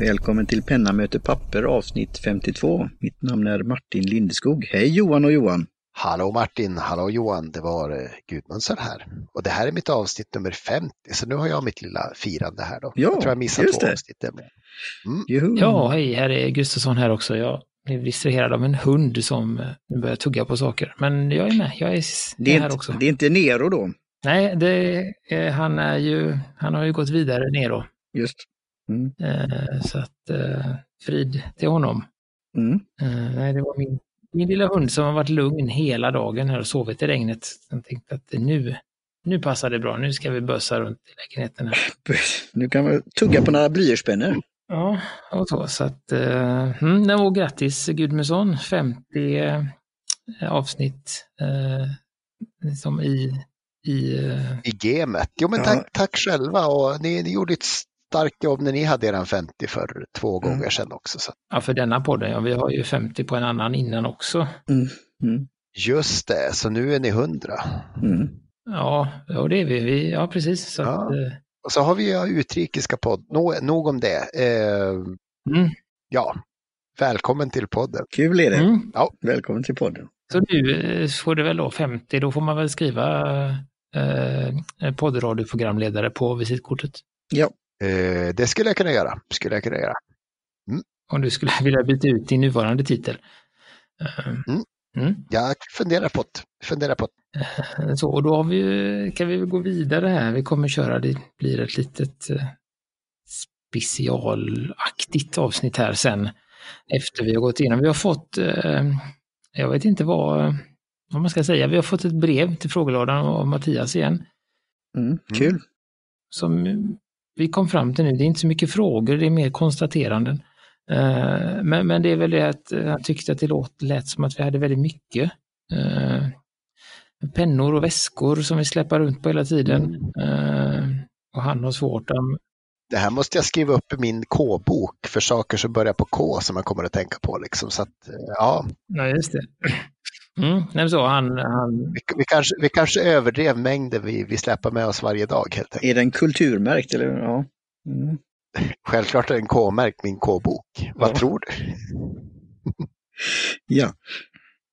Välkommen till Penna möter papper avsnitt 52. Mitt namn är Martin Lindeskog. Hej Johan och Johan! Hallå Martin, hallå Johan, det var eh, Gudmundsson här. Och det här är mitt avsnitt nummer 50, så nu har jag mitt lilla firande här då. Ja, jag tror jag missat två det. avsnitt. Mm. Ja, hej, här är Gustafsson här också. Jag blev distraherad av en hund som eh, nu börjar tugga på saker. Men jag är med, jag är, det, är är här inte, också. det är inte Nero då? Nej, det, han, är ju, han har ju gått vidare neråt. Just. Mm. Eh, så att eh, frid till honom. Mm. Eh, nej, det var min, min lilla hund som har varit lugn hela dagen här och sovit i regnet. Jag tänkte att nu, nu passar det bra, nu ska vi bössa runt i lägenheten här. Nu kan man tugga på några blyertspennor. Ja, och så. så att, eh, mm, och grattis Gudmundsson, 50 eh, avsnitt eh, som i, i eh, I gamet. Jo men Ja. tack, tack själva och ni, ni gjorde ett starkt jobb när ni hade eran 50 för två Mm. gånger sedan också. Så. ja, för denna podden. Ja, vi har ju 50 på en annan innan också. Mm. Mm. Just det, så nu är ni 100. Mm. Ja, ja det är vi. vi ja, precis. Så Ja. Att, eh, Och så har vi ju utrikiska podd, Nå, nog om det. Eh, mm, ja, välkommen till podden. Kul är det. mm. Välkommen till podden. Så nu eh, får det väl då 50, då får man väl skriva eh, poddradioprogramledare på visitkortet. Ja, Eh, det skulle jag kunna göra. Skulle jag kunna göra. Om du skulle vilja byta ut din nuvarande titel. Eh, Mm. Mm. Jag funderar på det. Funderar på det. Eh, Så, och då har vi, kan vi gå vidare här. Vi kommer köra, det blir ett litet eh, specialaktigt avsnitt här sen efter vi har gått igenom. Vi har fått, eh, jag vet inte vad, vad man ska säga, vi har fått ett brev till frågelådan av Mattias igen. mm. kul. Som vi kom fram till nu, det är inte så mycket frågor, det är mer konstateranden. Eh, Men, men det är väl det att eh, han tyckte att det låt, lät som att vi hade väldigt mycket eh, pennor och väskor som vi släpar runt på hela tiden. Och han har svårt att Det här måste jag skriva upp i min K-bok för saker som börjar på K som jag kommer att tänka på. Liksom. Så att, ja, Nej, just det. Mm, så, han, han, vi, vi, kanske, vi kanske överdrev mängden vi, vi släpper med oss varje dag helt enkelt. Är den kulturmärkt eller? Ja. Mm. Självklart är den K-märkt min K-bok. Vad Ja. tror du? ja.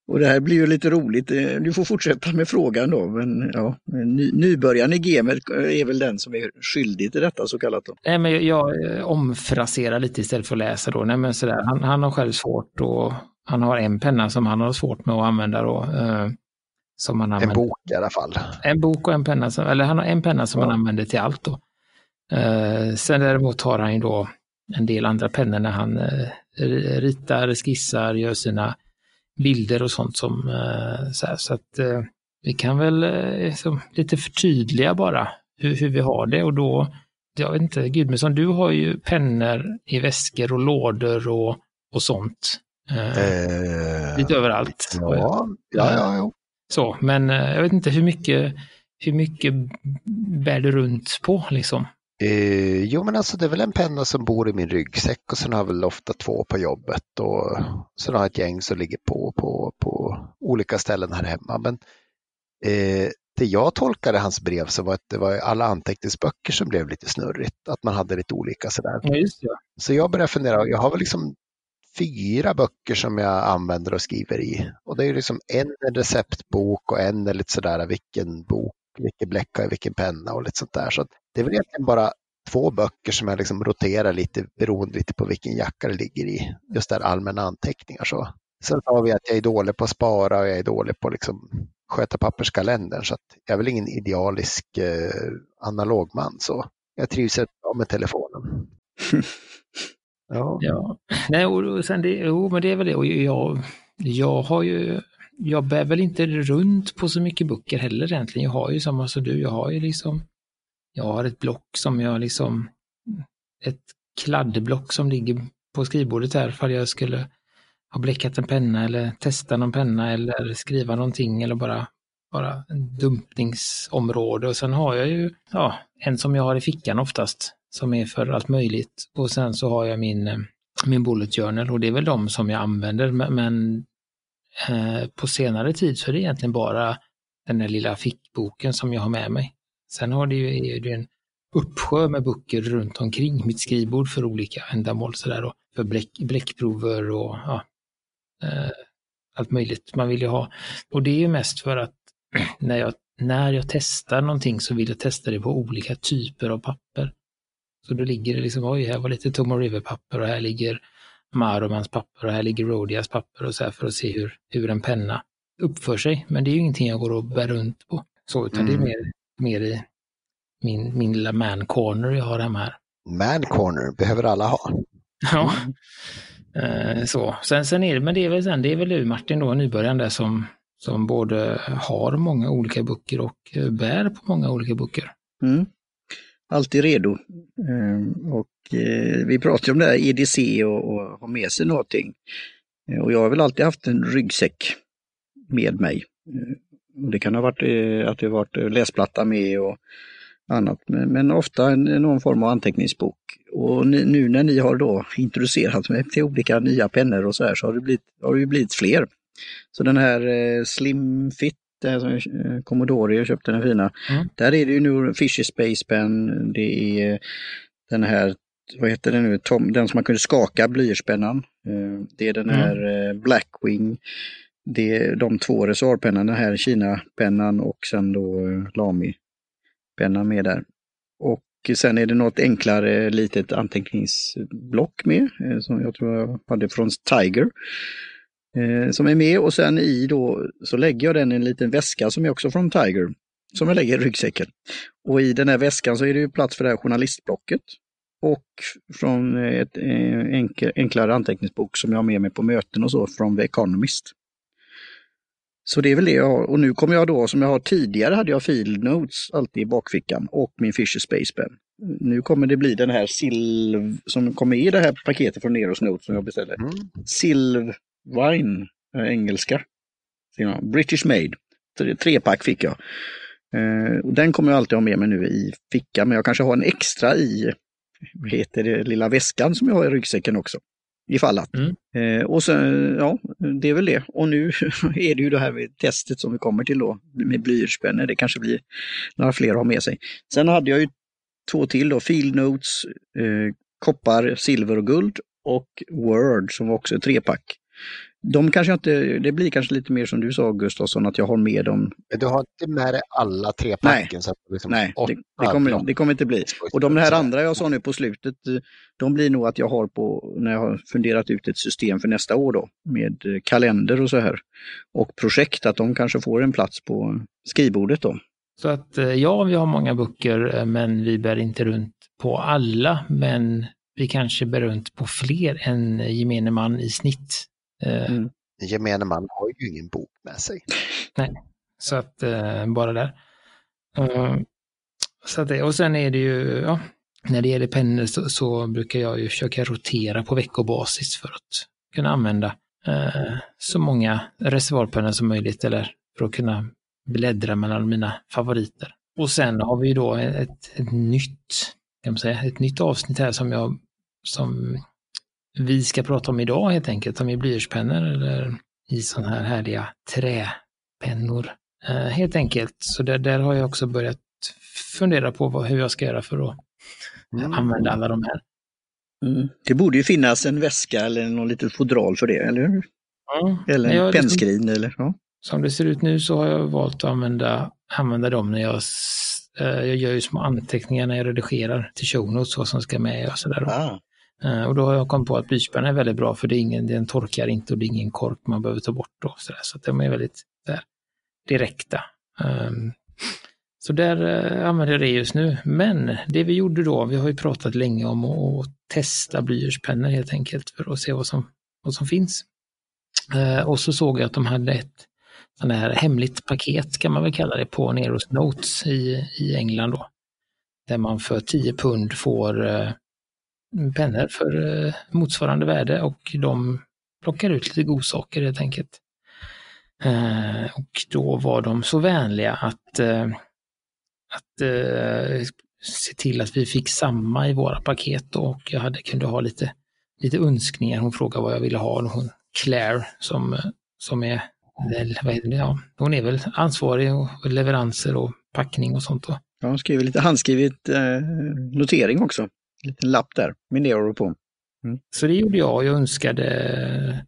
Och det här blir ju lite roligt. Eh, Du får fortsätta med frågan då. Men ja, ny, nybörjaren i gamet är väl den som är skyldig till detta så kallat. Då. nej, men jag, jag eh, omfraserar lite istället för att läsa då. Nej, men sådär, han, han har själv svårt och han har en penna som han har svårt med att använda då. Eh, som han En bok i alla fall. En bok och en penna, som, eller han har en penna som Ja. han använder till allt då. Eh, sen däremot har han ju då en del andra pennor när han eh, ritar, skissar, gör sina bilder och sånt som eh, så, här, så att eh, vi kan väl eh, som, lite förtydliga bara hur, hur vi har det och då, jag vet inte, Gudmundsson, du har ju pennor i väskor och lådor och, och sånt. Eh, Eh, lite överallt. ja, ja, ja, ja. Så, men eh, jag vet inte hur mycket, hur mycket bär du runt på liksom? Eh, jo men alltså det är väl en penna som bor i min ryggsäck och sen har jag väl ofta två på jobbet och sen har jag ett gäng som ligger på, på, på olika ställen här hemma. Men eh, det jag tolkade hans brev så var att det var alla anteckningsböcker som blev lite snurrigt, att man hade lite olika sådär. Ja. Så jag började fundera, jag har väl liksom fyra böcker som jag använder och skriver i. Och det är ju liksom en receptbok och en är lite sådär vilken bok, vilken bläcka vilken penna och lite sånt där. Så det är väl egentligen bara två böcker som jag liksom roterar lite beroende lite på vilken jacka det ligger i. Just där allmänna anteckningar så. Sen har vi att jag är dålig på att spara och jag är dålig på att liksom sköta papperskalendern. Så att jag är väl ingen idealisk eh, analogman så. Jag trivs rätt bra med telefonen. Ja. Ja, nej, och och sen det, jo, men det är väl det. Och jag, jag har ju, jag bär väl inte runt på så mycket böcker heller egentligen. Jag har ju samma som du, jag har ju liksom, jag har ett block som jag liksom, ett kladdblock som ligger på skrivbordet här för jag skulle ha bläckat en penna eller testa någon penna eller skriva någonting eller bara, bara en dumpningsområde. Och sen har jag ju, ja, en som jag har i fickan oftast som är för allt möjligt. Och sen så har jag min, eh, min bullet journal och det är väl de som jag använder. Men, men eh, på senare tid så är det egentligen bara den där lilla fickboken som jag har med mig. Sen har det ju, är det ju en uppsjö med böcker runt omkring mitt skrivbord för olika ändamål. Så där, och för bläck, bläckprover och ja, eh, allt möjligt man vill ju ha. Och det är ju mest för att när jag, när jag testar någonting så vill jag testa det på olika typer av papper. Så då ligger det liksom, oj, här var lite Tomo River-papper och här ligger Maromans papper och här ligger Rodias papper och så här för att se hur, hur en penna uppför sig. Men det är ju ingenting jag går och bär runt på. Så, utan mm. det är mer, mer i min, min lilla man corner jag har hemma här. Man corner behöver alla ha. Ja. Eh, så. Sen, sen är det, men det är väl sen, det är väl du Martin då, nybörjaren där som, som både har många olika böcker och eh, bär på många olika böcker. Mm. Alltid redo. Ehm, och eh, vi pratar om det här EDC och, och ha med sig någonting. Eh, och jag har väl alltid haft en ryggsäck med mig. Eh, det kan ha varit att det varit läsplatta med och annat, men ofta någon form av anteckningsbok. Och nu när ni har då introducerat mig till olika nya pennor och så här så har det blivit, har det blivit fler. Så den här Slim Fit, det här som eh, Commodore jag köpte den fina, mm. där är det ju nu Fisher Space Pen, det är den här, vad heter det nu, Tom, den som man kunde skaka blyertspennan. Eh, det är den mm. här mm. Blackwing, det är de två reservpennorna, den här Kina-pennan och sen då Lamy penna med där. Och sen är det något enklare litet anteckningsblock med, eh, som jag tror jag hade från Tiger. Eh, som är med och sen i då så lägger jag den i en liten väska som är också från Tiger. Som jag lägger i ryggsäcken. Och i den här väskan så är det ju plats för det här journalistblocket. Och från ett eh, enklare anteckningsbok som jag har med mig på möten och så från The Economist. Så det är väl det jag har. Och nu kommer jag då, som jag har tidigare, hade jag Field Notes alltid i bakfickan och min Fisher Space Pen. Nu kommer det bli den här Silv som kommer i det här paketet från Neros Notes som jag beställde. Mm. Silvwine, äh, engelska. British Made. Trepack fick jag. Uh, och den kommer jag alltid ha med mig nu i fickan, men jag kanske har en extra i vad heter det, lilla väskan som jag har i ryggsäcken också ifall att. Mm. Eh, och sen, ja, det är väl det. Och nu är det ju det här med testet som vi kommer till då med blyertspennor. Det kanske blir några fler att ha med sig. Sen hade jag ju två till då, Field Notes, eh, koppar, silver och guld och Word som var också ett trepack de kanske inte, det blir kanske lite mer som du sa Gustafsson, att jag har med dem. Men du har inte med dig alla tre packen? Nej, så att liksom nej det, det, kommer, det kommer inte bli. Och de här andra jag sa nu på slutet, de blir nog att jag har på, när jag har funderat ut ett system för nästa år då, med kalender och så här. Och projekt, att de kanske får en plats på skrivbordet då. Så att eh, ja, vi har många böcker, eh, men vi bär inte runt på alla, men vi kanske bär runt på fler än gemene man i snitt. Eh, mm. Gemene man har ju ingen bok med sig. Nej, så att eh, bara där. Uh, så att det, och sen är det ju, ja, när det gäller pennor så, så, brukar jag ju försöka rotera på veckobasis för att kunna använda uh, så många reservoarpennor som möjligt eller för att kunna bläddra mellan mina favoriter. Och sen har vi ju då ett, ett nytt, kan man säga, ett nytt avsnitt här som jag som vi ska prata om idag helt enkelt, om i blyertspennor eller i sådana här härliga träpennor. Eh, helt enkelt, så där, där har jag också börjat fundera på vad, hur jag ska göra för att mm. använda alla de här. Mm. Det borde ju finnas en väska eller någon litet fodral för det, eller hur? Ja, eller en pennskrin liksom, eller? Ja. Som det ser ut nu så har jag valt att använda, använda dem när jag eh, jag gör ju små anteckningar när jag redigerar till show notes, vad som ska med och sådär. Ah. Eh, och då har jag kommit på att blyertspenna är väldigt bra för det är ingen, den torkar inte och det är ingen kork man behöver ta bort. Då, så där. så de är väldigt där, direkta. Um, så där uh, använder jag det just nu. Men det vi gjorde då, vi har ju pratat länge om att, testa blyertspennor helt enkelt för att se vad som, vad som finns. Uh, och så såg jag att de hade ett sån här hemligt paket kan man väl kalla det på Neros Notes i, i England då. Där man för 10 pund får uh, Mm, pennor för eh, motsvarande värde och de plockar ut lite godsaker helt enkelt. Eh, och då var de så vänliga att, eh, att se till att vi fick samma i våra paket och jag hade, kunde ha lite, lite önskningar. Hon frågade vad jag ville ha. Hon, Claire som, som är, vad heter det, ja, hon är väl ansvarig och leveranser och packning och sånt. Då. Ja, hon skriver lite handskrivet eh, notering också. En liten lapp där med det på. Så det gjorde jag. Jag önskade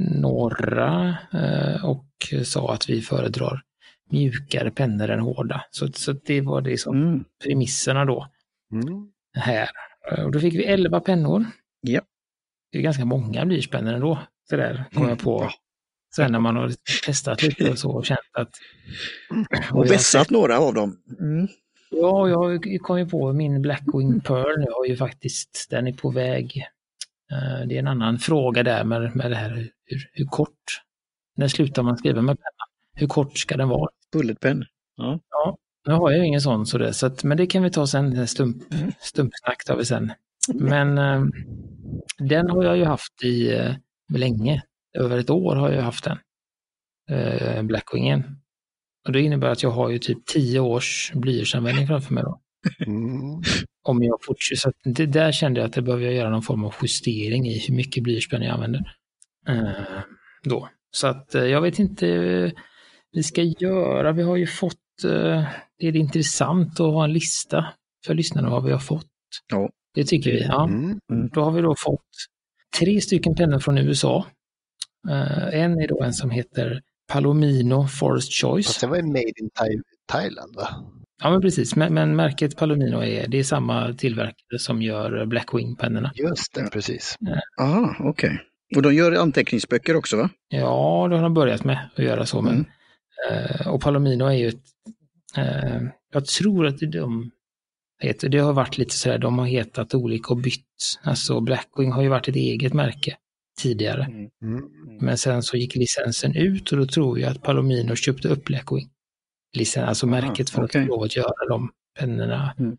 några eh, och sa att vi föredrar mjukare pennor än hårda. Så, så det var det som Mm. premisserna då Mm. här. Eh, Och då fick vi 11 pennor. Ja. Det är ganska många blyertspennor ändå. Så där kom jag på. Sen när man har testat lite och så och känt att... Och jag- vässat några av dem. Mm. Ja, jag kom ju på min Blackwing Pearl. Jag har ju faktiskt, den är på väg. Eh, Det är en annan fråga där med, med det här hur, hur kort. När slutar man skriva med pennan? Hur kort ska den vara? Bulletpen. Ja. Nu har jag ju ingen sån så det, så att, men det kan vi ta sen, stump, stumpsnack tar vi sen. Men eh, den har jag ju haft i eh, länge. Över ett år har jag haft den. Blackwingen. Och det innebär att jag har ju typ tio års blyertsanvändning framför mig då. Mm. Om jag fortsätter. Så det där kände jag att det behöver jag göra någon form av justering i hur mycket blyertspenna jag använder. Eh, då. Så att eh, jag vet inte eh, vi ska göra. Vi har ju fått, eh, det är intressant att ha en lista för lyssnarna vad vi har fått. Ja. Det tycker vi. Ja. Mm. Då har vi då fått tre stycken pennor från USA. Eh, en är då en som heter Palomino Forest Choice. Fast det var ju made in Thai- Thailand va? Ja, men precis. Men, men märket Palomino är, det är samma tillverkare som gör Blackwing-pennorna. Just det, precis. Aha, okej. Och de gör anteckningsböcker också va? Ja, det har de börjat med att göra så. Men, Mm. eh, och Palomino är ju ett, eh, jag tror att de heter, det har varit lite sådär, de har hetat olika och bytt. Alltså Blackwing har ju varit ett eget märke tidigare. Mm. Men sen så gick licensen ut och då tror jag att Palomino köpte upp Blackwing. Licen, alltså Aha, märket för okej. att få lov att göra de pennorna. Mm.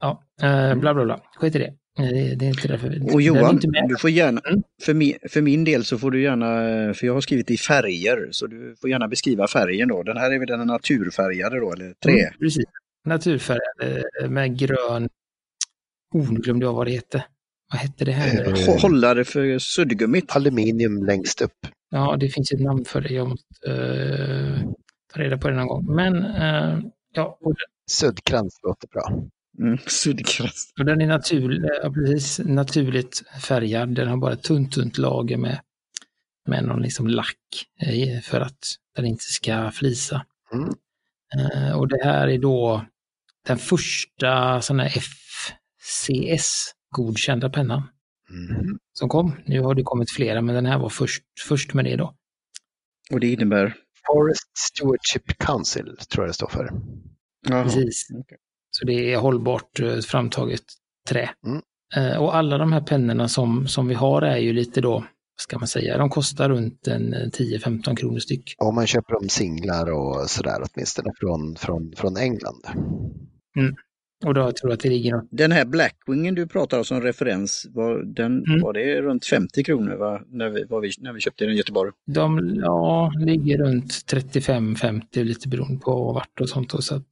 Ja, eh, bla bla bla. Skit i det. Eh, Det, det är inte därför. Och Johan, du får gärna, Mm. för, min, för min del så får du gärna, för jag har skrivit i färger, så du får gärna beskriva färgen då. Den här är väl den naturfärgade då, eller trä? Mm, precis. Naturfärgad eh, med grön... Oh, nu glömde jag vad det hette. Vad hette det här? Eh, Hå- Hållare för suddgummit. Aluminium längst upp. Ja, det finns ett namn för det. Jag måste eh, ta reda på det någon gång. Men eh, ja, Suddkrans låter bra. Mm, suddkrans. och den är naturlig, ja, precis, naturligt färgad. Den har bara ett tunt, tunt lager med, med någon liksom lack för att den inte ska flisa. Mm. Eh, och det här är då den första sån här FCS-godkända pennan Mm. som kom. Nu har det kommit flera, men den här var först, först med det då. Och det innebär? Forest Stewardship Council tror jag det står för. Jaha. Precis. okej. Så det är hållbart eh, framtaget trä. Mm. Eh, och alla de här pennorna som, som vi har är ju lite då, ska man säga, de kostar runt en eh, 10-15 kronor styck. Om man köper dem singlar och sådär åtminstone från, från, från England. Och då tror jag att det ligger något, Den här Blackwingen du pratar om som referens, var, den, Mm. var det runt 50 kronor va? När, vi, vi, när vi köpte den i Göteborg? de ja, ligger runt 35-50 lite beroende på vart och sånt. Och så, att,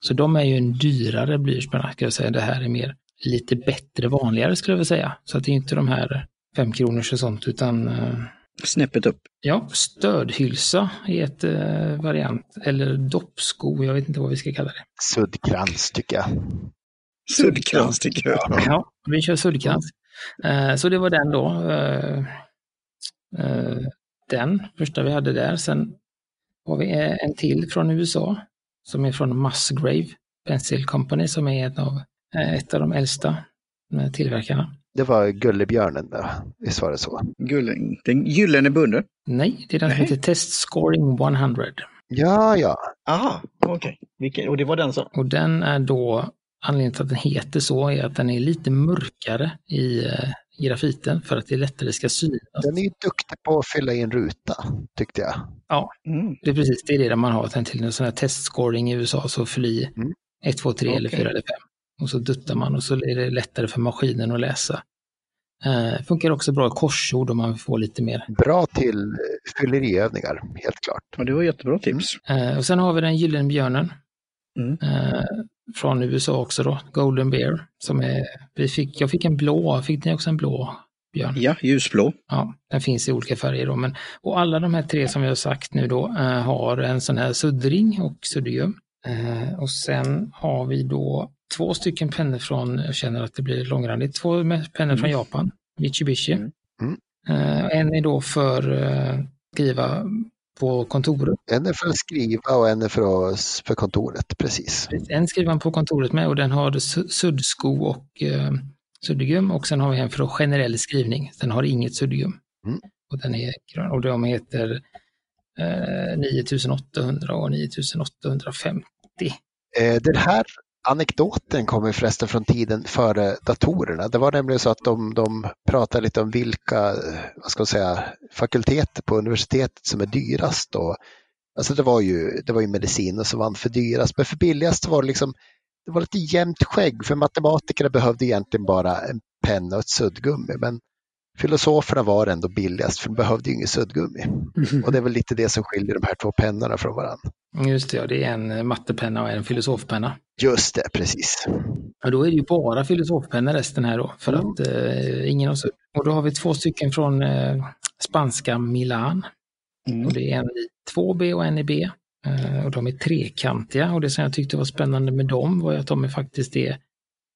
så de är ju en dyrare blyertspenna ska jag säga. Det här är mer lite bättre, vanligare skulle jag vilja säga. Så att det är inte de här 5 kronors och sånt utan eh, Snäppet upp. Ja, stödhylsa är ett eh, variant, eller doppsko, jag vet inte vad vi ska kalla det. Suddkrans tycker jag. Suddkrans tycker jag. Ja, vi kör suddkrans. Eh, så det var den då. Eh, eh, den första vi hade där. Sen har vi eh, en till från USA som är från Musgrave Pencil Company som är ett av, eh, ett av de äldsta tillverkarna. Det var Gullebjörnen då, visst var det så? Gulling. Den gyllene bunde. Nej, det är den som Nej. heter Test Scoring 100. Ja, ja. Aha, okej. Okay. Och det var den som... Och den är då, anledningen till att den heter så är att den är lite mörkare i eh, grafiten för att det lättare ska synas. Den är ju duktig på att fylla i en ruta, tyckte jag. Mm. Det är precis det, är det man har den till en sån här testscoring i USA, så fyll i Mm. 1, 2, 3 eller Okej. 4 eller 5. Och så duttar man och så är det lättare för maskinen att läsa. Eh, funkar också bra i korsord om man vill få lite mer. Bra till fylleriövningar, helt klart. Ja, det var jättebra tips. Eh, och sen har vi den gyllene björnen. Mm. Eh, från USA också då, Golden Bear. Som är, vi fick, jag fick en blå, fick ni också en blå björn? Ja, ljusblå. Ja, den finns i olika färger då. Men, och alla de här tre som vi har sagt nu då eh, har en sån här suddring och suddgum. Eh, och sen har vi då två stycken pennor från, jag känner att det blir långrandigt, två pennor från Japan, Mitsubishi. Mm. Mm. Eh, en är då för eh, skriva på kontoret. En är för att skriva och en är för, att, för kontoret, precis. En skriver man på kontoret med och den har su- suddsko och eh, suddgum och sen har vi en för generell skrivning. Den har inget suddgum. Mm. Och den är grön och de heter eh, 9800 och 9850. Eh, den här anekdoten kommer förresten från tiden före datorerna. Det var nämligen så att de, de pratade lite om vilka vad ska man säga, fakulteter på universitetet som är dyrast. Då. alltså det, var ju, det var ju medicinen som vann för dyrast, men för billigast var det liksom det var lite jämnt skägg för matematikerna behövde egentligen bara en penna och ett suddgummi. Men filosoferna var ändå billigast för de behövde ju inget suddgummi. Och det är väl lite det som skiljer de här två pennorna från varandra. Just det, ja, det är en eh, mattepenna och en filosofpenna. Just det, precis. Och då är det ju bara filosofpennor resten här då, för Mm. att eh, ingen har sudd. Och då har vi två stycken från eh, spanska Milan. Mm. Och det är en i 2B och en i B. Eh, och de är trekantiga och det som jag tyckte var spännande med dem var att de är faktiskt är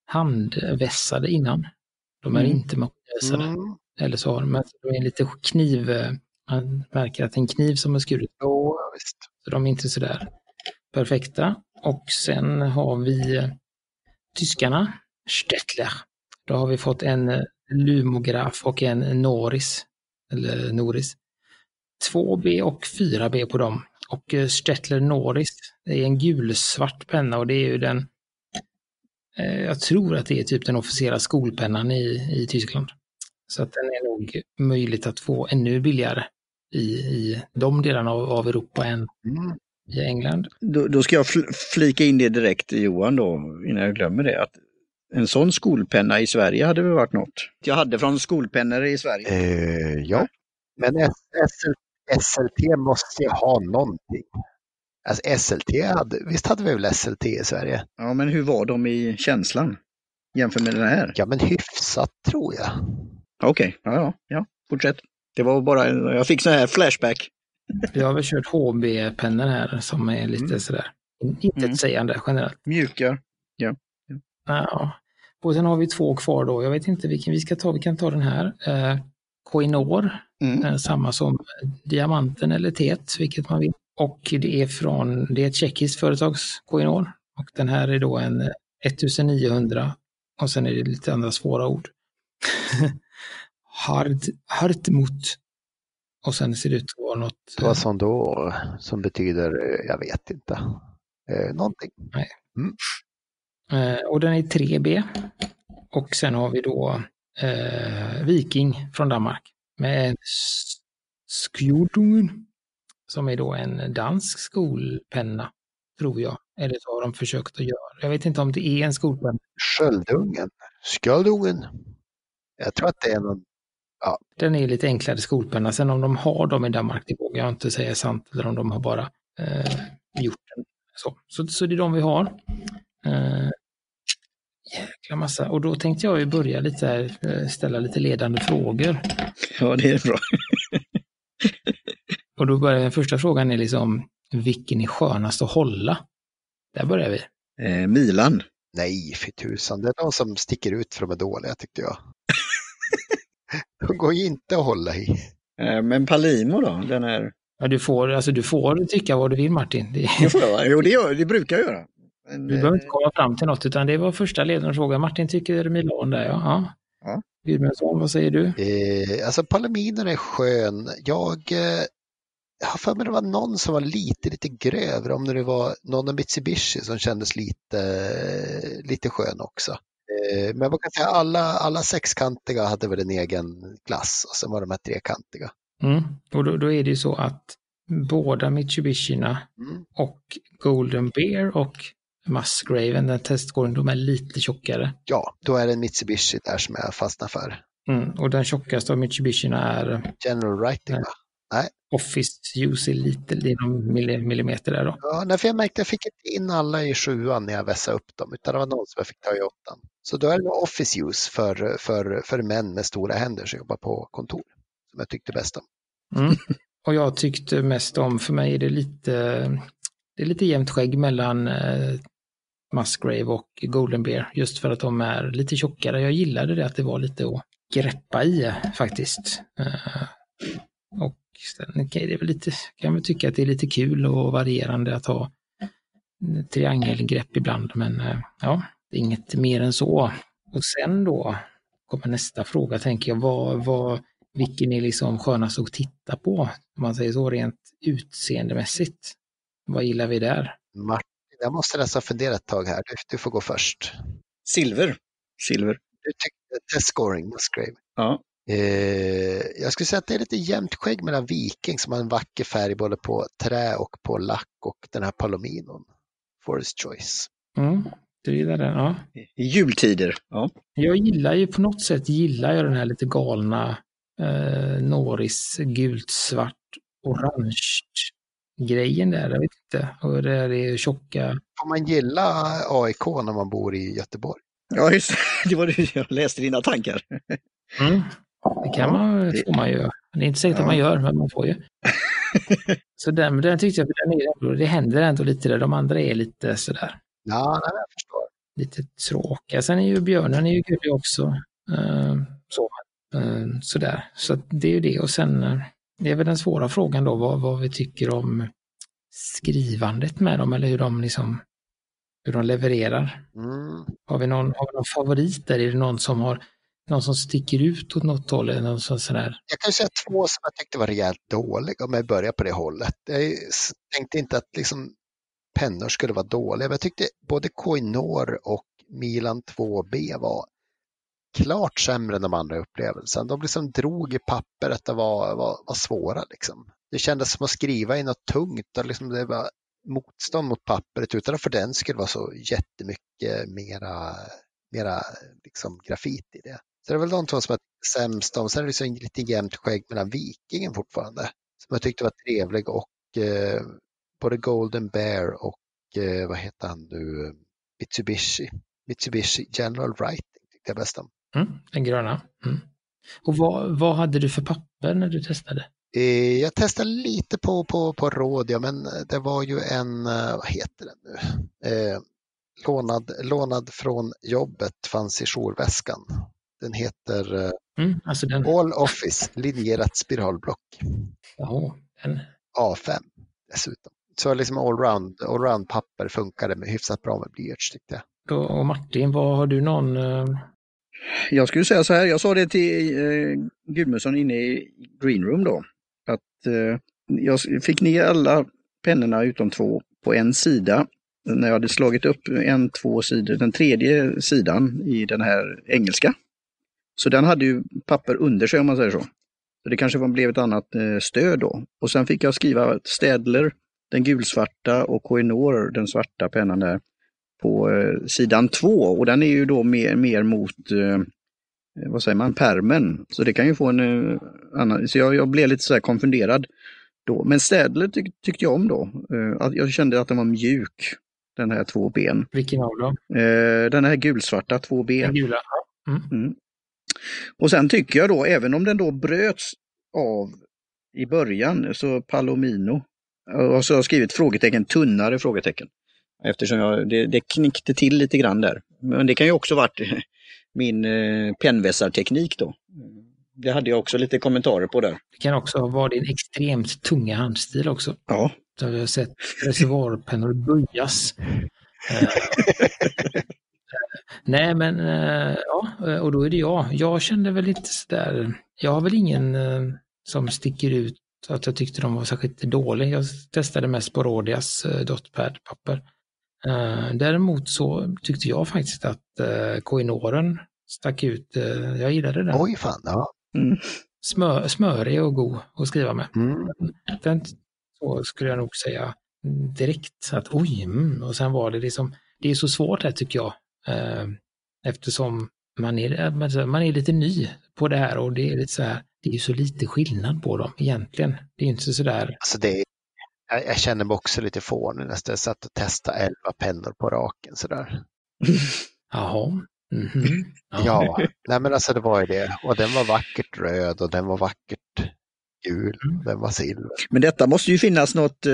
handvässade innan. De är Mm. inte maskinvässade. Eller så men de är lite kniv, eh, man märker att det är en kniv som är skurit. Jo, visst. Så de är inte sådär perfekta. Och sen har vi eh, tyskarna, Stettler. Då har vi fått en eh, Lumograf och en Noris, eller Noris. 2B och 4B på dem. Och Stettler Noris, det är en gulsvart penna och det är ju den, jag tror att det är typ den officiella skolpennan i, i Tyskland. Så att den är nog möjligt att få ännu billigare i, i de delarna av, av Europa än Mm. i England. Då, då ska jag fl- flika in det direkt Johan då, innan jag glömmer det. Att en sån skolpenna i Sverige hade väl varit något. Jag hade från skolpennor i Sverige. Eh, ja, men SL, SLT måste ju ha någonting. Alltså SLT hade, visst hade vi väl SLT i Sverige? Ja, men hur var de i känslan? Jämfört med den här? Ja, men hyfsat tror jag. Okej, ja, ja, ja, fortsätt. Det var bara, en- jag fick sån här flashback. Vi har väl kört HB-pennor här som är lite Mm. sådär intetsägande generellt. Mjuka. Ja. Och sen har vi två kvar då. Jag vet inte vilken vi ska ta. Vi kan ta den här. Eh, Koinor, Mm. eh, samma som diamanten eller tet, vilket man vill. Och det är från, det är ett tjeckiskt företags Koinor. Och den här är då en eh, 1900 och sen är det lite andra svåra ord. Hard, Hartmut. Och sen ser det ut att vara något. Det var som då som betyder, eh, jag vet inte, eh, någonting. Eh, och den är 3B. Och sen har vi då eh, Viking från Danmark med Skjordungen som är då en dansk skolpenna, tror jag. Eller så har de försökt att göra. Jag vet inte om det är en skolpenna. Sköldungen, Sköldungen. Jag tror att det är någon, Den är lite enklare skolpenna. Sen om de har dem i Danmark, det vågar jag inte säga sant. Eller om de har bara eh, gjort den. Så. Så, så det är de vi har. Eh, jäkla massa. Och då tänkte jag ju börja lite här, eh, ställa lite ledande frågor. Ja, det är bra. Och då börjar den första frågan är liksom, vilken är skönast att hålla? Där börjar vi. Eh, Milan. nej för tusan, det är de som sticker ut för de är dåliga tyckte jag. de går ju inte att hålla i. Eh, men Palimo då? Den är... Ja, du, får, alltså, du får tycka vad du vill Martin. Det, Det får jag, va? jo, det, gör, det brukar jag göra. Men, du behöver eh, inte komma fram till något, utan det var första ledande frågan. Martin tycker Milan där, ja. ja. Ja. Gudmundsson, vad säger du? Eh, alltså Palominen är skön. Jag, eh, har för mig det var någon som var lite, lite grövre, om det var någon av Mitsubishi som kändes lite, lite skön också. Eh, men man kan säga alla, alla sexkantiga hade väl en egen klass och sen var de här trekantiga. Mm. Och då, då är det ju så att båda Mitsubishierna Mm. och Golden Bear och Musgraven, den testgården, de är lite tjockare. Ja, då är det en Mitsubishi där som jag fastnar för. Mm. Och den tjockaste av Mitsubishierna är General Writing Nej. va? Office Use är lite, det är någon millimeter där då. Ja, nej, för jag märkte att jag fick inte in alla i sjuan när jag vässade upp dem, utan det var någon som jag fick ta i åttan. Så då är det office use för, för, för män med stora händer som jobbar på kontor, som jag tyckte bäst om. Mm. Och jag tyckte mest om, för mig är det lite, det är lite jämnt skägg mellan eh, Musgrave och Golden Bear, just för att de är lite tjockare. Jag gillade det att det var lite att greppa i faktiskt. Eh, och sen okay, det är väl lite, kan man tycka att det är lite kul och varierande att ha triangelgrepp ibland, men eh, ja, det är inget mer än så. Och sen då kommer nästa fråga, tänker jag, vad, vad, vilken är liksom skönast att titta på? Om man säger så rent utseendemässigt. Vad gillar vi där? Martin, jag måste nästan fundera ett tag här. Du, du får gå först. Silver. Silver. Du tyckte test scoring, Musgrave. Ja. Eh, jag skulle säga att det är lite jämnt skägg mellan Viking som har en vacker färg både på trä och på lack och den här Palominon. Forest Choice. Mm, du gillar den, ja. I jultider, ja. Jag gillar ju på något sätt gillar jag den här lite galna eh, Norris gult, svart, orange grejen där. Jag vet inte. Och det är tjocka. Får man gilla AIK när man bor i Göteborg? Ja, just det. var det jag läste dina tankar. Mm. Det kan man, får man ju. Det är inte säkert ja. att man gör, men man får ju. så den, den tyckte jag, den är, det händer ändå lite där. De andra är lite sådär. Ja, jag förstår. Lite tråkiga. Sen är ju björnen är ju gullig också. Uh, så. Uh, sådär. Så det är ju det. Och sen uh, det är väl den svåra frågan då, vad, vad vi tycker om skrivandet med dem eller hur de liksom hur de levererar. Mm. Har, vi någon, har vi någon favorit där? Är det någon som har någon som sticker ut åt något håll? Eller någon sån sådär? Jag kan säga två som jag tyckte var rejält dåliga om jag börjar på det hållet. Jag tänkte inte att liksom pennor skulle vara dåliga. Men jag tyckte både Koinor och Milan 2B var klart sämre än de andra upplevelserna. De liksom drog i papperet och var, var, var svåra. Liksom. Det kändes som att skriva i något tungt och liksom det var motstånd mot pappret utan att för den skulle vara så jättemycket mera, mera liksom grafit i det. Så det är väl de två som är sämst om. Sen är det liksom lite jämnt skägg mellan Vikingen fortfarande. Som jag tyckte var trevlig och eh, både Golden Bear och eh, vad heter han nu, Mitsubishi. Mitsubishi General Writing tyckte jag bäst om. Mm, den gröna. Mm. Och vad, vad hade du för papper när du testade? Eh, jag testade lite på, på, på Rådia, men det var ju en, eh, vad heter den nu, eh, lånad, lånad från jobbet, fanns i jourväskan. Den heter eh, mm, alltså den... All Office, linjerat spiralblock. Jaha, den... A5 dessutom. Så liksom allround, allround papper funkade med hyfsat bra med blyerts tyckte jag. Och Martin, vad har du någon eh, jag skulle säga så här, jag sa det till eh, Gudmundsson inne i Green Room då, att eh, jag fick ner alla pennorna utom två på en sida. När jag hade slagit upp en, två sidor, den tredje sidan i den här engelska. Så den hade ju papper under sig om man säger så. Så det kanske blev ett annat eh, stöd då. Och sen fick jag skriva Städler, den gulsvarta och Koinor, den svarta pennan där, på eh, sidan två och den är ju då mer, mer mot eh, vad säger man, permen. Så det kan ju få en eh, annan, så jag, jag blev lite så här konfunderad då. Men Städler tyck, tyckte jag om då. Eh, jag kände att den var mjuk, den här två ben. Vilken av dem? Den här gulsvarta, två ben. Den gula, mm. Mm. Och sen tycker jag då, även om den då bröts av i början, så Palomino, och så har jag skrivit frågetecken, tunnare frågetecken. Eftersom jag, det, det knickte till lite grann där. Men det kan ju också varit min eh, pennvässarteknik då. Det hade jag också lite kommentarer på där. Det kan också vara din extremt tunga handstil också. Ja. Där jag har sett reservoarpennor böjas. Eh, nej men eh, ja, och då är det jag. Jag kände väl lite sådär, jag har väl ingen eh, som sticker ut att jag tyckte de var särskilt dåliga. Jag testade mest på Rodias dotpad-papper. Däremot så tyckte jag faktiskt att Koinoren stack ut. Jag gillade den. Oj fan, ja. Mm. Smör, smörig och god att skriva med. Mm. Den så skulle jag nog säga direkt att oj, mm. och sen var det liksom, det är så svårt här tycker jag. Uh, eftersom man är, man är lite ny på det här och det är lite så här, det är så lite skillnad på dem egentligen. Det är inte så där. Alltså det, jag, jag känner mig också lite fånig när jag satt och testade elva pennor på raken sådär. Jaha. Mm -hmm. Ja, nej men alltså det var ju det. Och den var vackert röd och den var vackert gul, Mm. den var silver. Men detta måste ju finnas något eh,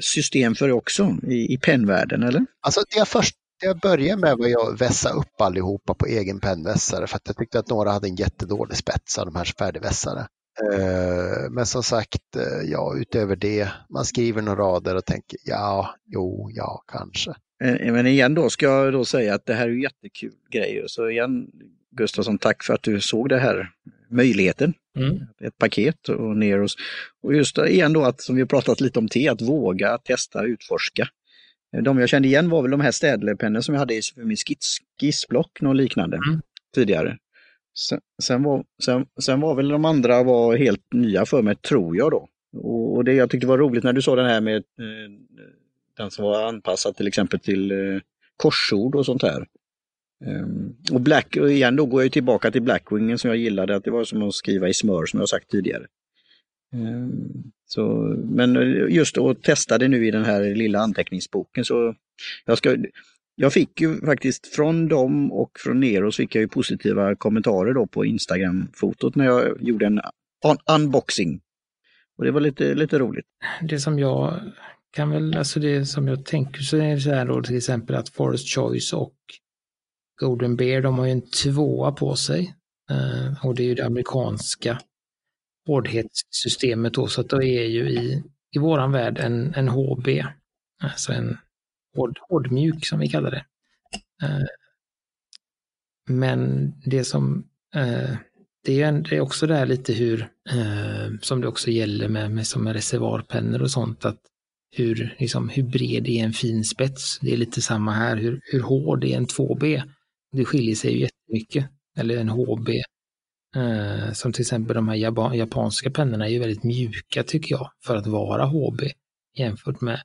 system för det också i, i pennvärlden, eller? Alltså det jag först jag började med var att vässa upp allihopa på egen pennvässare för att jag tyckte att några hade en jättedålig spets av de här färdigvässare. Eh, Men som sagt, eh, ja, utöver det, man skriver några rader och tänker ja, jo, ja, kanske. Eh, Men igen då ska jag då säga att det här är jättekul grejer. Så igen Gustafsson, tack för att du såg det här möjligheten. Mm. Ett paket och ner oss. Och just det, igen då att, som vi har pratat lite om te, att våga testa, utforska. Eh, De jag kände igen var väl de här städlepennor som jag hade i för min skiss, skissblock, något liknande Mm. tidigare. Sen, sen, var, sen, sen var väl de andra var helt nya för mig, tror jag då. Och, och det jag tyckte var roligt när du sa den här med eh, den som var anpassad till exempel till eh, korsord och sånt här. Ehm, och Black, och igen då går jag tillbaka till Blackwingen som jag gillade, att det var som att skriva i smör som jag sagt tidigare. Ehm, så, men eh, just att testa det nu i den här lilla anteckningsboken så jag, ska, jag fick ju faktiskt från dem och från Neros fick jag ju positiva kommentarer då på Instagram-fotot när jag gjorde en un- unboxing. Och det var lite, lite roligt. Det som jag kan väl, alltså det som jag tänker så är det så här då till exempel att Forest Choice och Golden Bear, de har ju en tvåa på sig. Eh, och det är ju det amerikanska hårdhetssystemet då, så att det är ju i, i våran värld en, en HB, alltså en hård, hårdmjuk som vi kallar det. Eh, men det som, eh, det är en, det är också det här lite hur, eh, som det också gäller med, med som med reservoarpennor och sånt, att hur, liksom, hur bred är en fin spets? Det är lite samma här, hur, hur hård är en 2B? Det skiljer sig ju jättemycket, eller en HB. Eh, som till exempel de här japanska pennorna är ju väldigt mjuka tycker jag, för att vara HB jämfört med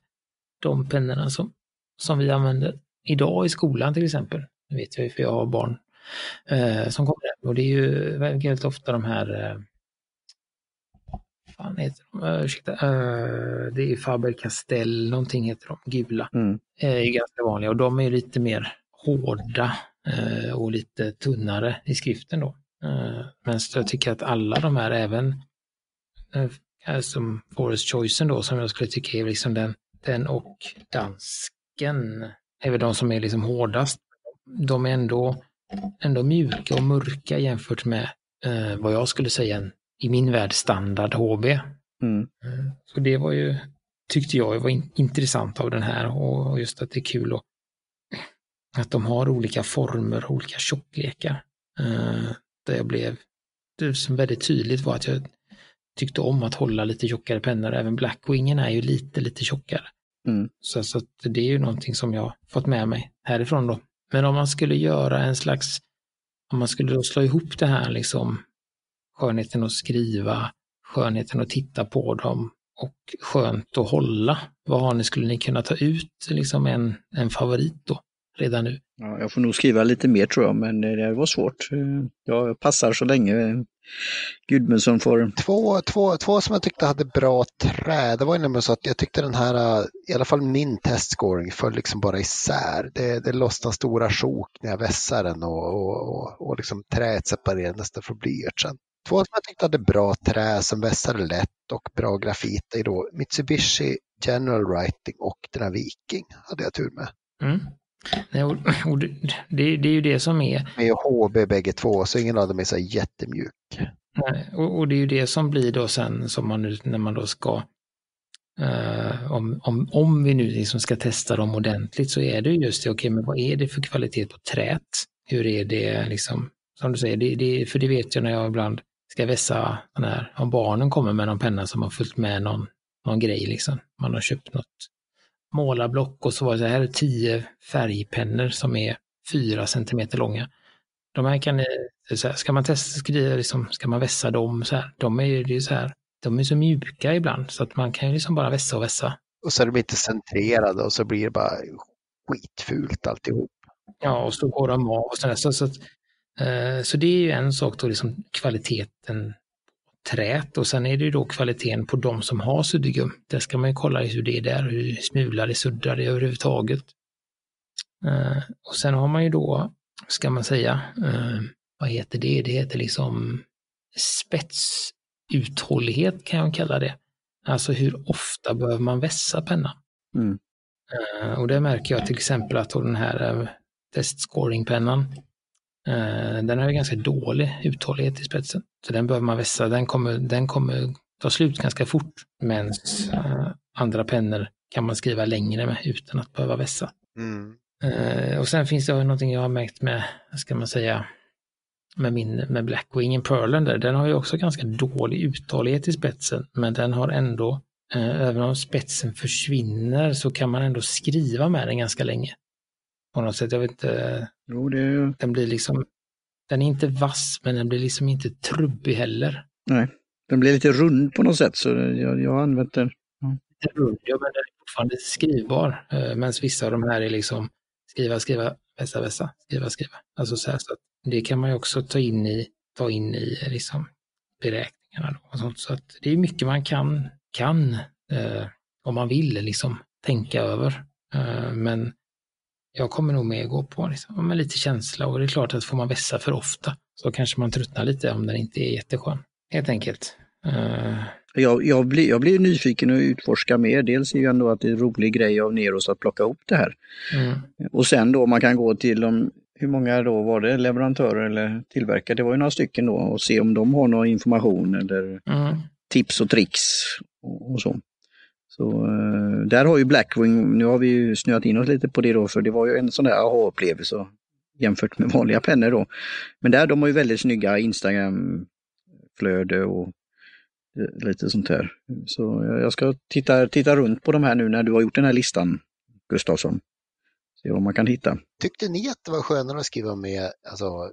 de pennorna som, som vi använder idag i skolan till exempel. Det vet jag ju för jag har barn eh, som kommer där. Och det är ju väldigt ofta de här eh, fan heter de? Uh, ursäkta. Eh, det är Faber-Castell, någonting heter de, gula. Mm. Eh, är ganska vanliga och de är lite mer hårda eh, och lite tunnare i skriften då. Eh, men jag tycker att alla de här, även eh, som Forest Choicen då, som jag skulle tycka är liksom den, den och dansken, är väl de som är liksom hårdast. De är ändå, ändå mjuka och mörka jämfört med eh, vad jag skulle säga en, i min värld standard HB. Mm. Så det var ju, tyckte jag var in, intressant av den här och, och just att det är kul att, att de har olika former, olika tjocklekar. Eh, där jag blev, det som väldigt tydligt var att jag tyckte om att hålla lite tjockare pennor. Även Blackwingen är ju lite, lite tjockare. Mm. Så, så det är ju någonting som jag fått med mig härifrån då. Men om man skulle göra en slags, om man skulle då slå ihop det här liksom, skönheten att skriva, skönheten att titta på dem och skönt att hålla. Vad har ni, skulle ni kunna ta ut liksom en, en favorit då, redan nu? Ja, jag får nog skriva lite mer tror jag, men det var svårt. Eh, Jag passar så länge. Gudmundsson får... Två, två, två som jag tyckte hade bra trä, det var ju nämligen så att jag tyckte den här, i alla fall min testscoring föll liksom bara isär. Det, det lossnade stora sjok när jag vässade den och, och, och, och liksom träet separerade nästan från blyertsen. Två som jag tyckte hade bra trä som vässade lätt och bra grafit är då Mitsubishi General Writing och den här Viking hade jag tur med. Mm. Nej, och, och det, det, det är ju det som är, Med HB bägge två, så ingen av dem är så jättemjuk. Nej, och, och det är ju det som blir då sen som man nu, när man då ska, eh, om, om, om vi nu liksom ska testa dem ordentligt så är det just det, okej men vad är det för kvalitet på trät? Hur är det liksom, som du säger, det, det, för det vet jag när jag ibland ska vässa den här, om barnen kommer med någon penna som har följt med någon, någon grej liksom. Man har köpt något målarblock och så var det så här tio färgpennor som är fyra centimeter långa. De här kan så här, ska man testa skriva, liksom, ska man vässa dem så här, de är ju så här, de är så mjuka ibland så att man kan ju liksom bara vässa och vässa. Och så är de inte centrerade och så blir det bara skitfult alltihop. Ja, och så går de av och sådär. Så, så, att, eh, så det är ju en sak då, liksom kvaliteten trät och sen är det ju då kvaliteten på de som har suddgum. Där ska man ju kolla hur det är där, hur smular det, suddar det överhuvudtaget. Eh, och sen har man ju då, ska man säga, eh, vad heter det? Det heter liksom spets, uthållighet kan jag kalla det. Alltså hur ofta behöver man vässa pennan? Mm. Eh, och det märker jag till exempel att den här uh, testscoringpennan, den har ju ganska dålig uthållighet i spetsen. Så den behöver man vässa, den kommer, den kommer ta slut ganska fort. Men uh, andra pennor kan man skriva längre med utan att behöva vässa. Mm. och sen finns det någonting jag har märkt med, ska man säga, med min med Blackwing Pearlen där, den har ju också ganska dålig uthållighet i spetsen, men den har ändå, eh, även om spetsen försvinner så kan man ändå skriva med den ganska länge. På något sätt, jag vet inte, Jo, det, den blir liksom, den är inte vass, men den blir liksom inte trubbig heller. nej. Den blir lite rund på något sätt, så jag, jag har använt den. Lite rund, ja, men den är fortfarande skrivbar, eh, medan vissa av de här är liksom skriva, skriva, vässa, vässa, skriva, skriva. Alltså så här, så det kan man ju också ta in i, ta in i liksom beräkningarna. Och sånt. Så att det är mycket man kan, kan eh, om man vill liksom tänka över. Eh, men jag kommer nog med att gå på liksom, med lite känsla och det är klart att får man vässa för ofta så kanske man tröttnar lite om den inte är jätteskön. Helt enkelt. Eh, Jag, jag, blir, jag blir nyfiken och utforska mer. Dels är ju ändå att det är en rolig grej av Neros att plocka ihop det här. mm, Och sen då man kan gå till de, hur många då var det, leverantörer eller tillverkare? Det var ju några stycken då och se om de har någon information eller mm, tips och tricks och, och så. Så eh, där har ju Blackwing, nu har vi ju snöat in oss lite på det då, för det var ju en sån där aha-upplevelse jämfört med vanliga pennor då. Men där de har ju väldigt snygga Instagram-flöde och eh, lite sånt här. Så jag ska titta, titta runt på de här nu när du har gjort den här listan, Gustafsson. Se vad man kan hitta. Tyckte ni att det var skönare att skriva med alltså,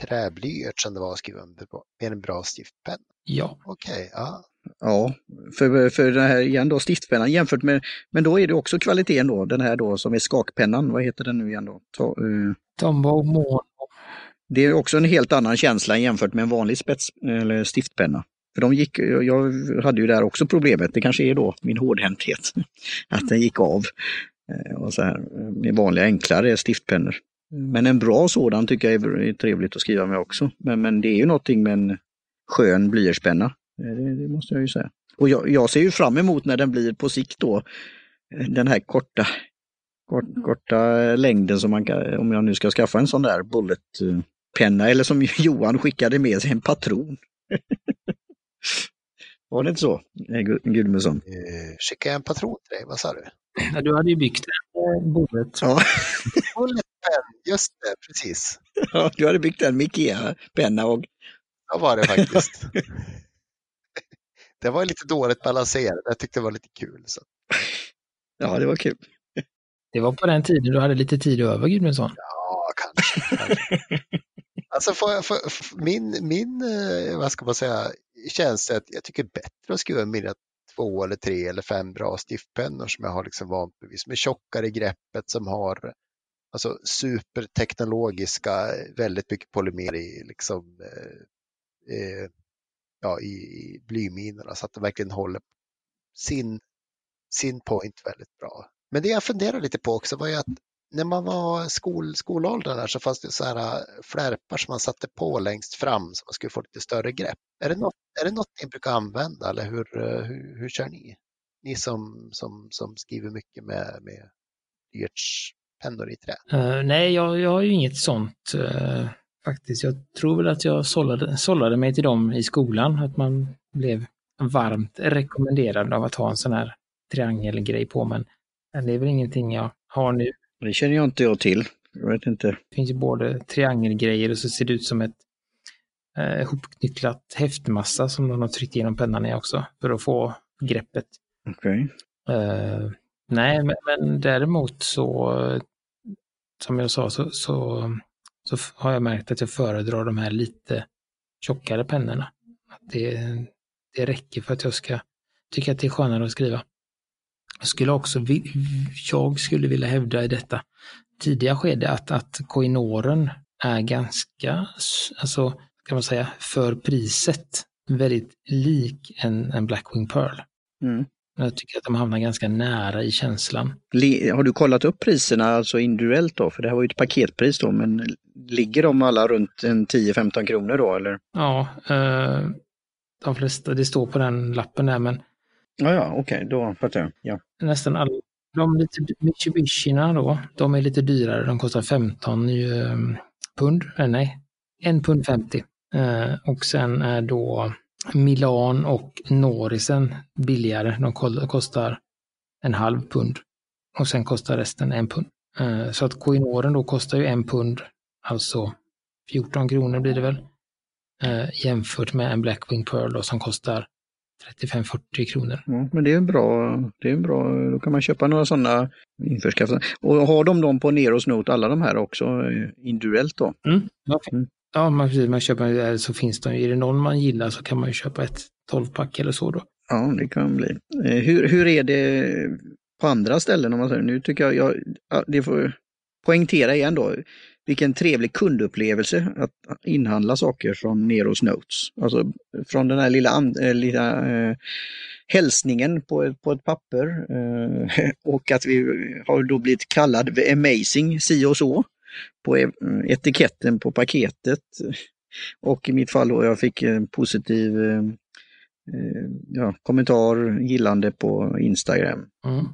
träblyert som det var att skriva med, en bra stiftpenna? ja, Okej, ja. Ja, för, för den här igen då, stiftpennan jämfört med, men då är det också kvaliteten då, den här då som är skakpennan, vad heter den nu igen då? Ta, eh, Tombow, Mono, Det är också en helt annan känsla jämfört med en vanlig spets eller stiftpenna. För de gick, jag hade ju där också problemet, det kanske är då min hårdhänthet, att den gick av. Eh, Och så här, med vanliga enklare stiftpennor. Men en bra sådan tycker jag är trevligt att skriva med också. Men, men det är ju någonting med en skön blyertspenna. Eh, Det, det måste jag ju säga. Och jag, jag ser ju fram emot när den blir på sikt då, eh, den här korta, kort, korta längden som man kan, om jag nu ska skaffa en sån där bulletpenna eller som Johan skickade med sig en patron. Var det inte så, eh, Gu- Gudmundsson? Eh, Skickade jag en patron till dig, vad sa du? Ja, Du hade ju byggt en eh, bullet. Ja, Bullet pen, just det, precis. ja, du hade byggt en med Ikea-penna och Så var det faktiskt. Det var lite dåligt balanserat, jag tyckte det var lite kul. Så. ja, det var kul. Det var på den tiden du hade lite tid över, Gudmundsson. Ja, kanske. kanske. Alltså för, för, för min, min, eh, vad ska man säga, känsla är att jag tycker bättre att skriva mina två eller tre eller fem bra stiftpennor som jag har liksom vanligtvis med tjockare i greppet som har alltså superteknologiska, väldigt mycket polymer i liksom eh, eh, ja, i, i blyminerna så att det verkligen håller sin, sin point väldigt bra. Men det jag funderar lite på också var ju att när man var skol, skolåldern där så fanns det så här äh, flärpar som man satte på längst fram så man skulle få lite större grepp. Är det något, är det något ni brukar använda eller hur, äh, hur, hur kör ni? Ni som, som, som skriver mycket med, med blyertspennor i trä. Uh, nej, jag, jag har ju inget sånt uh, faktiskt. Jag tror väl att jag sållade, sållade mig till dem i skolan, att man blev varmt rekommenderad av att ha en sån här triangelgrej på, men, det är väl ingenting jag har nu. Det känner jag inte jag till. Jag vet inte. Det finns ju både triangelgrejer och så ser det ut som ett eh, hopknycklat häftmassa som de har tryckt igenom pennan i också, för att få greppet. Okej. Eh, nej, men, men däremot så, som jag sa, så, så, så har jag märkt att jag föredrar de här lite tjockare pennorna. Att det, det räcker för att jag ska tycka att det är skönare att skriva. Jag skulle också jag skulle vilja hävda i detta tidiga skede att, att koinoren är ganska, alltså kan man säga, för priset väldigt lik en, en Blackwing Pearl. Mm. Jag tycker att de hamnar ganska nära i känslan. Har du kollat upp priserna alltså individuellt då? För det här var ju ett paketpris då, men ligger de alla runt en 10-15 kronor då eller? Ja, eh, de flesta, det står på den lappen där, men Ja, ja, okej, då fattar jag. Ja. nästan alla, de lite Mitsubishina då, de är lite dyrare, de kostar 15 eh, pund, eh, nej, 1 pund 50. Eh, och sen är då Milan och Norisen billigare, de kostar en halv pund. Och sen kostar resten en pund. Eh, så att Koinoren då kostar ju en pund, alltså 14 kronor blir det väl. Eh, jämfört med en Blackwing Pearl då, som kostar 35-40 kronor. Ja, men det är bra, det är bra, då kan man köpa några sådana införskaffade. Och har de dem på Neros Note, alla de här också, eh, individuellt då? Mm, ja, Mm ja man, precis, man köper, eh, så finns de, är det någon man gillar så kan man ju köpa ett 12-pack eller så då. Ja, det kan bli. Eh, hur, hur är det på andra ställen om man säger? Nu tycker jag, jag det får poängtera igen då, vilken trevlig kundupplevelse att inhandla saker från Neros Notes. Alltså från den här lilla, and, eh, lilla eh, hälsningen på ett, på ett papper eh, och att vi har då blivit kallad amazing si och så på e- etiketten på paketet. Och i mitt fall då jag fick en positiv eh, eh, ja, kommentar, gillande på Instagram. Mm.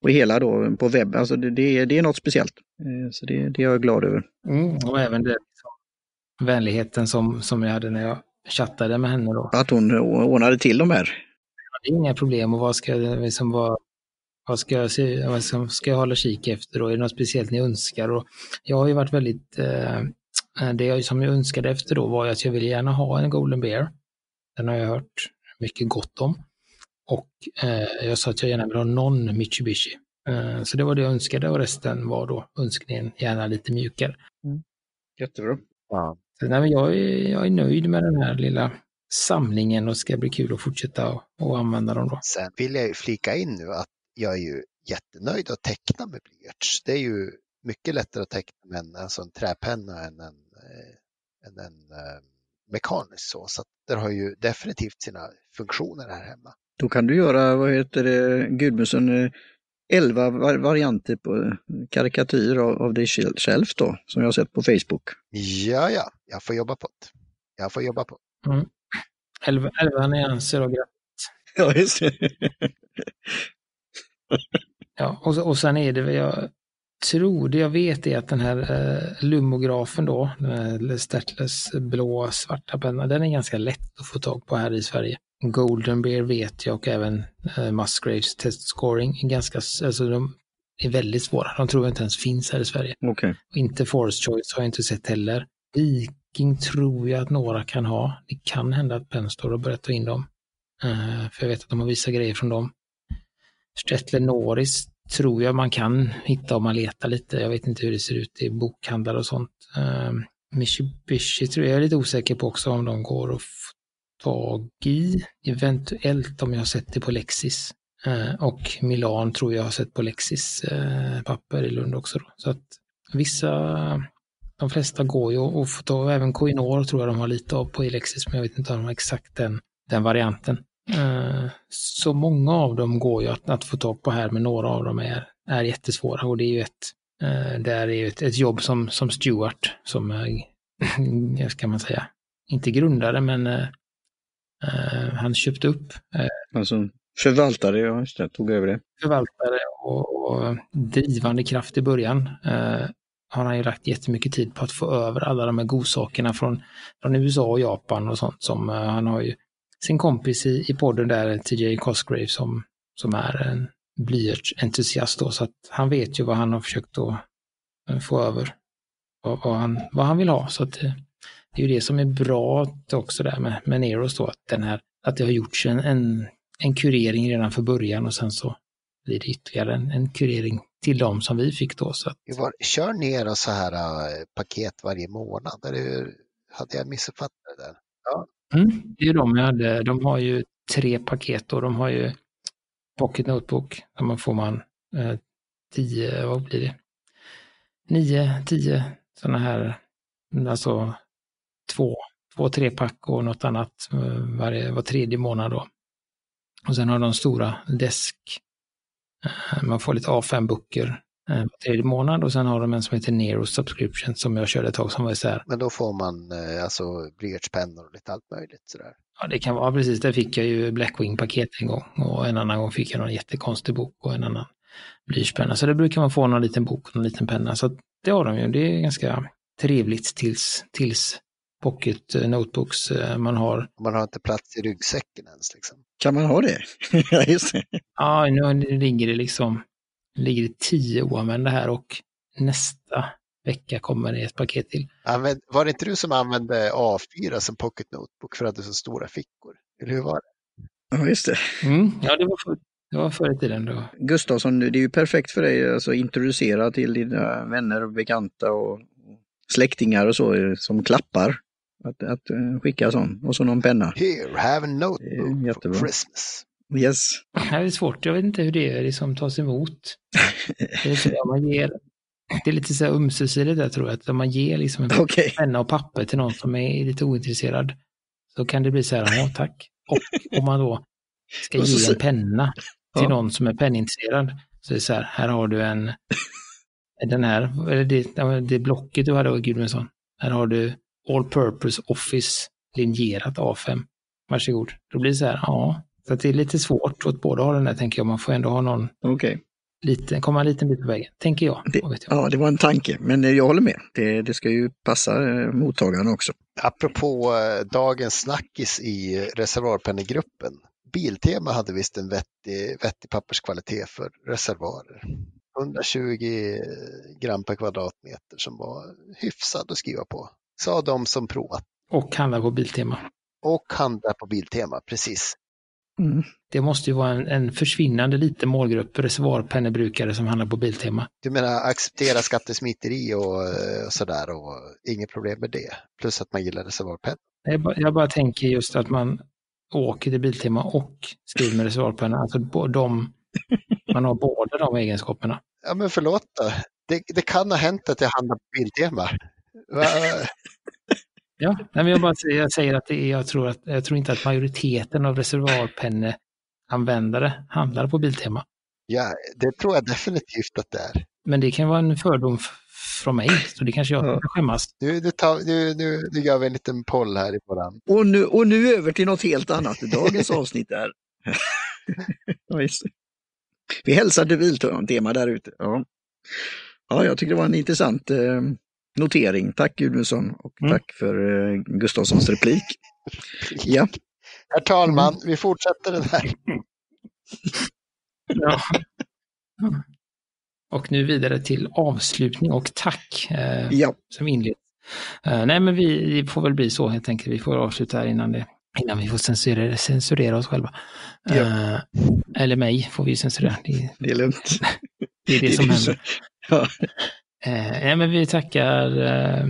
Och hela då på webb, alltså det, det, är, det är något speciellt. Eh, Så det, det är jag glad över. Mm. Och även det, liksom, vänligheten som, som jag hade när jag chattade med henne då. Att hon ordnade till de här. Det är inga problem och vad ska, liksom, vad, vad ska, jag, se, vad ska jag hålla kik efter då? Är det något speciellt ni önskar? Och jag har ju varit väldigt, eh, det jag, som jag önskade efter då var att jag ville gärna ha en Golden Bear. Den har jag hört mycket gott om. Och eh, jag sa att jag gärna vill ha någon Mitsubishi. Eh, så det var det jag önskade och resten var då önskningen gärna lite mjukare. Jättebra. Ja. Så, nej, men jag, är, jag är nöjd med den här lilla samlingen och ska bli kul att fortsätta och, och använda dem då. Sen vill jag ju flika in nu att jag är ju jättenöjd att teckna med blyerts. Det är ju mycket lättare att teckna med en, alltså en träpenna än en, eh, än en eh, mekanisk så. Så att det har ju definitivt sina funktioner här hemma. Då kan du göra, vad heter det, Gudmundsson, eh, 11 var- varianter på karikatyr av, av dig själv själv då, som jag har sett på Facebook. Ja, ja, jag får jobba på det. Jag får jobba på det. Elva, elva nyanser och gra- Ja, just det. Ja, och, och sen är det väl, jag tror det jag vet är att den här eh, lumografen då, den här Stertlers blå svarta pennan, den är ganska lätt att få tag på här i Sverige. Golden Bear vet jag och även eh, Musgraves Test Scoring är ganska, alltså de är väldigt svåra. De tror jag inte ens finns här i Sverige. Och inte Forest Choice har jag inte sett heller. Viking tror jag att några kan ha. Det kan hända att Penstor har börjat ta in dem. Eh, för jag vet att de har vissa grejer från dem. Strettler Norris tror jag man kan hitta om man letar lite. Jag vet inte hur det ser ut i bokhandlar och sånt. Uh, Mitsubishi tror jag, jag är lite osäker på också om de går att få tag i. Eventuellt om jag har sett det på Lexis. Ehm, och Milan tror jag har sett på Lexis eh, papper i Lund också. Då. Så att vissa, de flesta går ju att få tag även Coinor tror jag de har lite av på Lexis, men jag vet inte om de har exakt den, den varianten. Eh, Så många av dem går ju att, att få tag på här, men några av dem är, är jättesvåra och det är ju ett, eh, det är ju ett, ett jobb som, som Stewart, som, eh, ska man säga, inte grundare, men eh, han köpte upp Alltså förvaltare, ja just det, tog över det. förvaltare och, och drivande kraft i början eh, har han ju lagt jättemycket tid på att få över alla de här godsakerna från, från USA och Japan och sånt som han har ju sin kompis i, i podden där, TJ Cosgrave, som, som är en blyertsentusiast då, så att han vet ju vad han har försökt att eh, få över, vad, vad, han, vad han vill ha. Så att eh, det är ju det som är bra också där med, med Neros då, att den här, att det har gjorts en, en, en kurering redan för början och sen så blir det ytterligare en, en kurering till dem som vi fick då. Så att, var, kör ner så här äh, paket varje månad. Eller hade jag missuppfattat det där? Mm, det är de jag hade, de har ju tre paket och de har ju Pocket Notebook, där får man eh, tio, vad blir det? Nio, tio sådana här, alltså två, två trepack och något annat eh, varje, var tredje månad då. Och sen har de stora desk. Eh, man får lite A5-böcker var tredje månad och sen har de en som heter Nero Subscription som jag körde ett tag som var så här. Men då får man äh, alltså blyertspennor och lite allt möjligt sådär. Ja, det kan vara precis. Där fick jag ju Blackwing-paket en gång och en annan gång fick jag någon jättekonstig bok och en annan blyertspenna. Så det brukar man få någon liten bok och någon liten penna. Så det har de ju. Det är ganska trevligt tills, tills pocket eh, notebooks eh, man har. Man har inte plats i ryggsäcken ens. Liksom. Kan man ha det? Ja, just det. Ja, nu ligger det liksom ligger det tio oanvända här och nästa vecka kommer det ett paket till. Använd, var det inte du som använde A4 som pocket notebook för att du hade så stora fickor? Eller hur var det? Ja, just det. Mm, ja, det var, för, det var förr i tiden då. Gustavsson, det är ju perfekt för dig att alltså, introducera till dina vänner och bekanta och släktingar och så eh, som klappar. Att, att eh, skicka sån och så någon penna. Here, have a notebook jättebra. for Christmas. Yes. Det är svårt, jag vet inte hur det liksom tas emot. Det är, ja, man ger, det är lite så här ömsesidigt där tror jag, att om man ger liksom en Okej. penna och papper till någon som är lite ointresserad så kan det bli så här, ja tack. Och om man då ska så ge en penna till Ja. någon som är pennintresserad så är det så här, här har du en, den här, eller det, det blocket du hade av Gudmundsson. Här har du All Purpose Office linjerat A5. Varsågod. Då blir det så här, ja. Så att det är lite svårt åt båda hållen där tänker jag. Man får ändå ha någon Okej. liten, komma en liten bit på vägen, tänker jag. Det- jag. Ja, det var en tanke, men eh, jag håller med. Det, det ska ju passa eh, mottagaren också. Apropå eh, dagens snackis i reservoarpennegruppen. Biltema hade visst en vettig, vettig papperskvalitet för reservoarer. 120 gram per kvadratmeter som var hyfsad att skriva på. Sa de som provat. Och handla på Biltema. Och handlar på Biltema, precis. Mm. Det måste ju vara en, en försvinnande liten målgrupp reservoarpennebrukare som handlar på Biltema. Du menar acceptera skattesmiteri och, eh, och sådär och inget problem med det. Plus att man gillar reservoarpenna. Jag bara, jag bara tänker just att man åker till Biltema och skriver med reservoarpenna. Alltså de, man har båda de egenskaperna. Ja men förlåt då. Det, det kan ha hänt att jag handlar på Biltema. Ja, men jag, bara, säger- jag säger att det är, jag, tror att, jag tror inte att majoriteten av reservoarpenneanvändare handlar på Biltema. Ja, det tror jag definitivt att det är. Men det kan vara en fördom från mig, så det kanske jag Ja. ska skämmas. Nu, nu, tar, nu, nu, nu gör vi en liten poll här i våran. Och, nu, och nu över till något helt annat. Dagens avsnitt är... ja. Vi hälsar till Biltema där ute. Ja. ja, jag tycker det var en intressant eh, notering. Tack Gudmundsson och Mm. tack för eh, Gustafssons replik. Ja, Herr talman, vi fortsätter den här. Ja. Och nu vidare till avslutning och tack eh, ja, som inleds. Eh, nej, men vi, det får väl bli så helt enkelt. Vi får avsluta här innan, det, innan vi får censurera, censurera oss själva. Eh, eller mig får vi censurera. Det, det är lugnt. det är det som är händer. Ja. Eh, nej, men vi tackar, eh,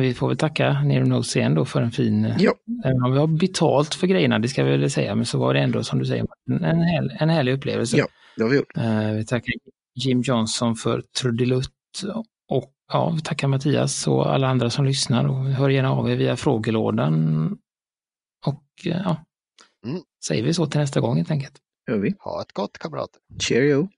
vi får väl tacka Nero Notes igen då för en fin, eh, Ja. även om vi har betalt för grejerna, det ska vi väl säga, men så var det ändå som du säger, en, en, häl, en härlig upplevelse. Ja. Det har vi gjort. Eh, vi tackar Jim Johnson för trudelutt och ja, vi tackar Mattias och alla andra som lyssnar och hör gärna av er via frågelådan. Och eh, ja, Mm. säger vi så till nästa gång helt enkelt. Gör vi. Ha ett gott kamrater. Cheerio.